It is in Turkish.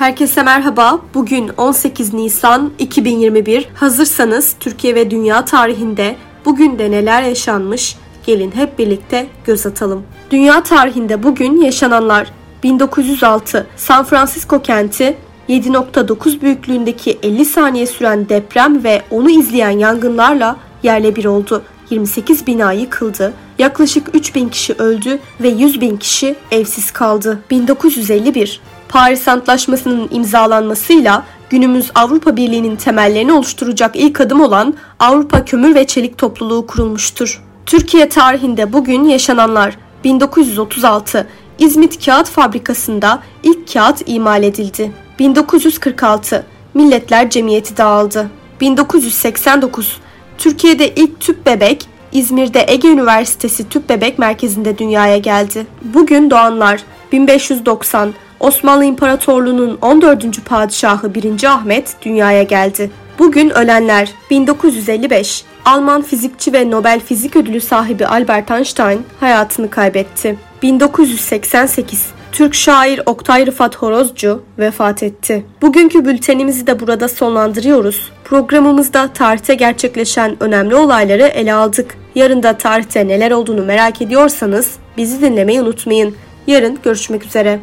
Herkese merhaba. Bugün 18 Nisan 2021. Hazırsanız Türkiye ve dünya tarihinde bugün de neler yaşanmış? Gelin hep birlikte göz atalım. Dünya tarihinde bugün yaşananlar 1906 San Francisco kenti 7.9 büyüklüğündeki 50 saniye süren deprem ve onu izleyen yangınlarla yerle bir oldu. 28 bina yıkıldı, yaklaşık 3 bin kişi öldü ve 100 bin kişi evsiz kaldı. 1951 Paris Antlaşması'nın imzalanmasıyla günümüz Avrupa Birliği'nin temellerini oluşturacak ilk adım olan Avrupa Kömür ve Çelik Topluluğu kurulmuştur. Türkiye tarihinde bugün yaşananlar 1936 İzmit Kağıt Fabrikası'nda ilk kağıt imal edildi. 1946 Milletler Cemiyeti dağıldı. 1989 Türkiye'de ilk tüp bebek İzmir'de Ege Üniversitesi Tüp Bebek Merkezi'nde dünyaya geldi. Bugün doğanlar 1590 Osmanlı İmparatorluğu'nun 14. padişahı 1. Ahmet dünyaya geldi. Bugün ölenler 1955 Alman fizikçi ve Nobel Fizik Ödülü sahibi Albert Einstein hayatını kaybetti. 1988 Türk şair Oktay Rıfat Horozcu vefat etti. Bugünkü bültenimizi de burada sonlandırıyoruz. Programımızda tarihte gerçekleşen önemli olayları ele aldık. Yarın da tarihte neler olduğunu merak ediyorsanız bizi dinlemeyi unutmayın. Yarın görüşmek üzere.